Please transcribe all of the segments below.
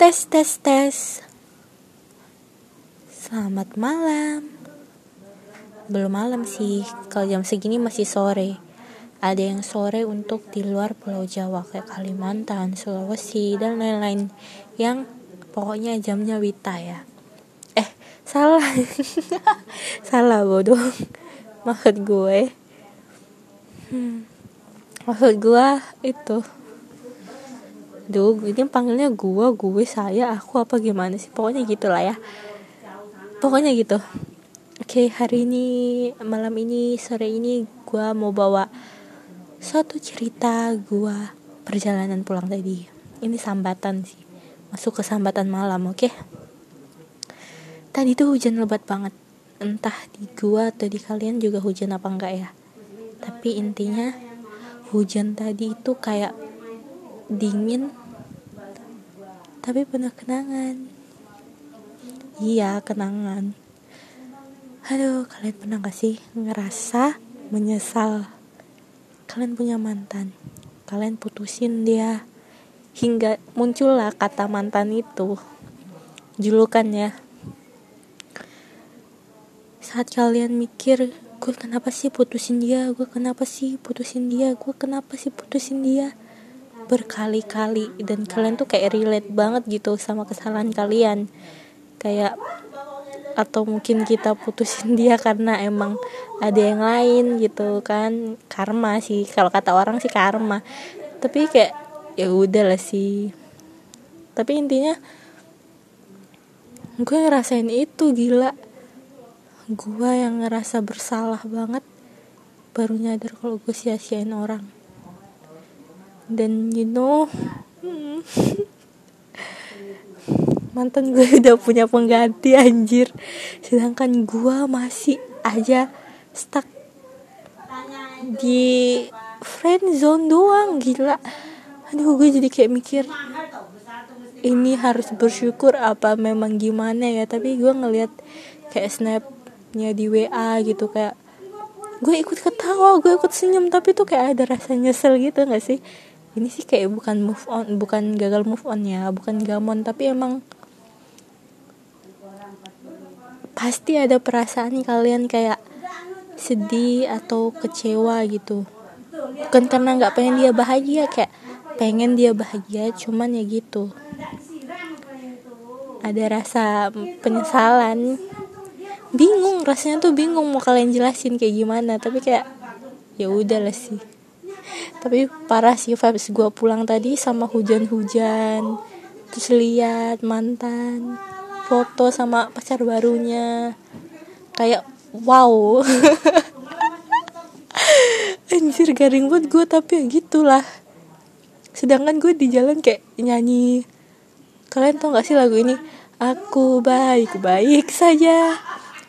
Tes tes tes. Selamat malam. Belum malam sih. Kalau jam segini masih sore. Ada yang sore untuk di luar Pulau Jawa kayak Kalimantan, Sulawesi dan lain-lain yang pokoknya jamnya Wita ya. Eh, salah. salah bodoh. Maksud gue. Hmm. Maksud gue itu Duh, ini panggilnya gua, gue, saya, aku apa gimana sih? Pokoknya gitulah ya. Pokoknya gitu. Oke, hari ini malam ini sore ini gua mau bawa satu cerita gua perjalanan pulang tadi. Ini sambatan sih. Masuk ke sambatan malam, oke? Tadi tuh hujan lebat banget. Entah di gua atau di kalian juga hujan apa enggak ya. Tapi intinya hujan tadi itu kayak dingin. Tapi penuh kenangan. Iya kenangan. Aduh kalian pernah gak sih ngerasa menyesal? Kalian punya mantan. Kalian putusin dia. Hingga muncullah kata mantan itu. Julukannya. Saat kalian mikir gue kenapa sih putusin dia? Gue kenapa sih putusin dia? Gue kenapa sih putusin dia berkali-kali dan kalian tuh kayak relate banget gitu sama kesalahan kalian. Kayak atau mungkin kita putusin dia karena emang ada yang lain gitu kan. Karma sih kalau kata orang sih karma. Tapi kayak ya udah lah sih. Tapi intinya gue ngerasain itu gila. Gue yang ngerasa bersalah banget baru nyadar kalau gue sia-siain orang dan you know mantan gue udah punya pengganti anjir. Sedangkan gue masih aja stuck di friend zone doang gila. Aduh gue jadi kayak mikir ini harus bersyukur apa memang gimana ya? Tapi gue ngeliat kayak snapnya di WA gitu kayak gue ikut ketawa gue ikut senyum tapi tuh kayak ada rasa nyesel gitu gak sih ini sih kayak bukan move on bukan gagal move on ya bukan gamon tapi emang pasti ada perasaan kalian kayak sedih atau kecewa gitu. Bukan karena nggak pengen dia bahagia kayak pengen dia bahagia cuman ya gitu. Ada rasa penyesalan. Bingung rasanya tuh bingung mau kalian jelasin kayak gimana tapi kayak ya udah lah sih tapi parah sih vibes gue pulang tadi sama hujan-hujan. Terus lihat mantan foto sama pacar barunya. Kayak wow. Anjir garing buat gue tapi ya gitulah. Sedangkan gue di jalan kayak nyanyi. Kalian tau gak sih lagu ini? Aku baik-baik saja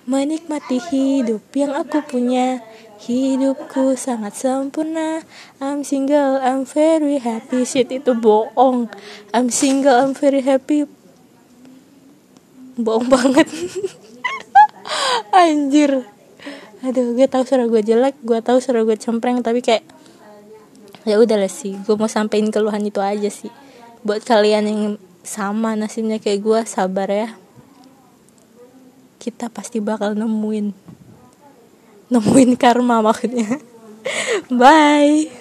menikmati hidup yang aku punya Hidupku sangat sempurna. I'm single, I'm very happy. Shit itu bohong. I'm single, I'm very happy. Bohong banget. Anjir. Aduh gue tau suara gue jelek Gue tau suara gue cempreng Tapi kayak ya udah lah sih Gue mau sampein keluhan itu aja sih. Buat kalian yang sama nasibnya kayak gue Sabar ya. Kita pasti bakal nemuin nemuin karma maksudnya. Bye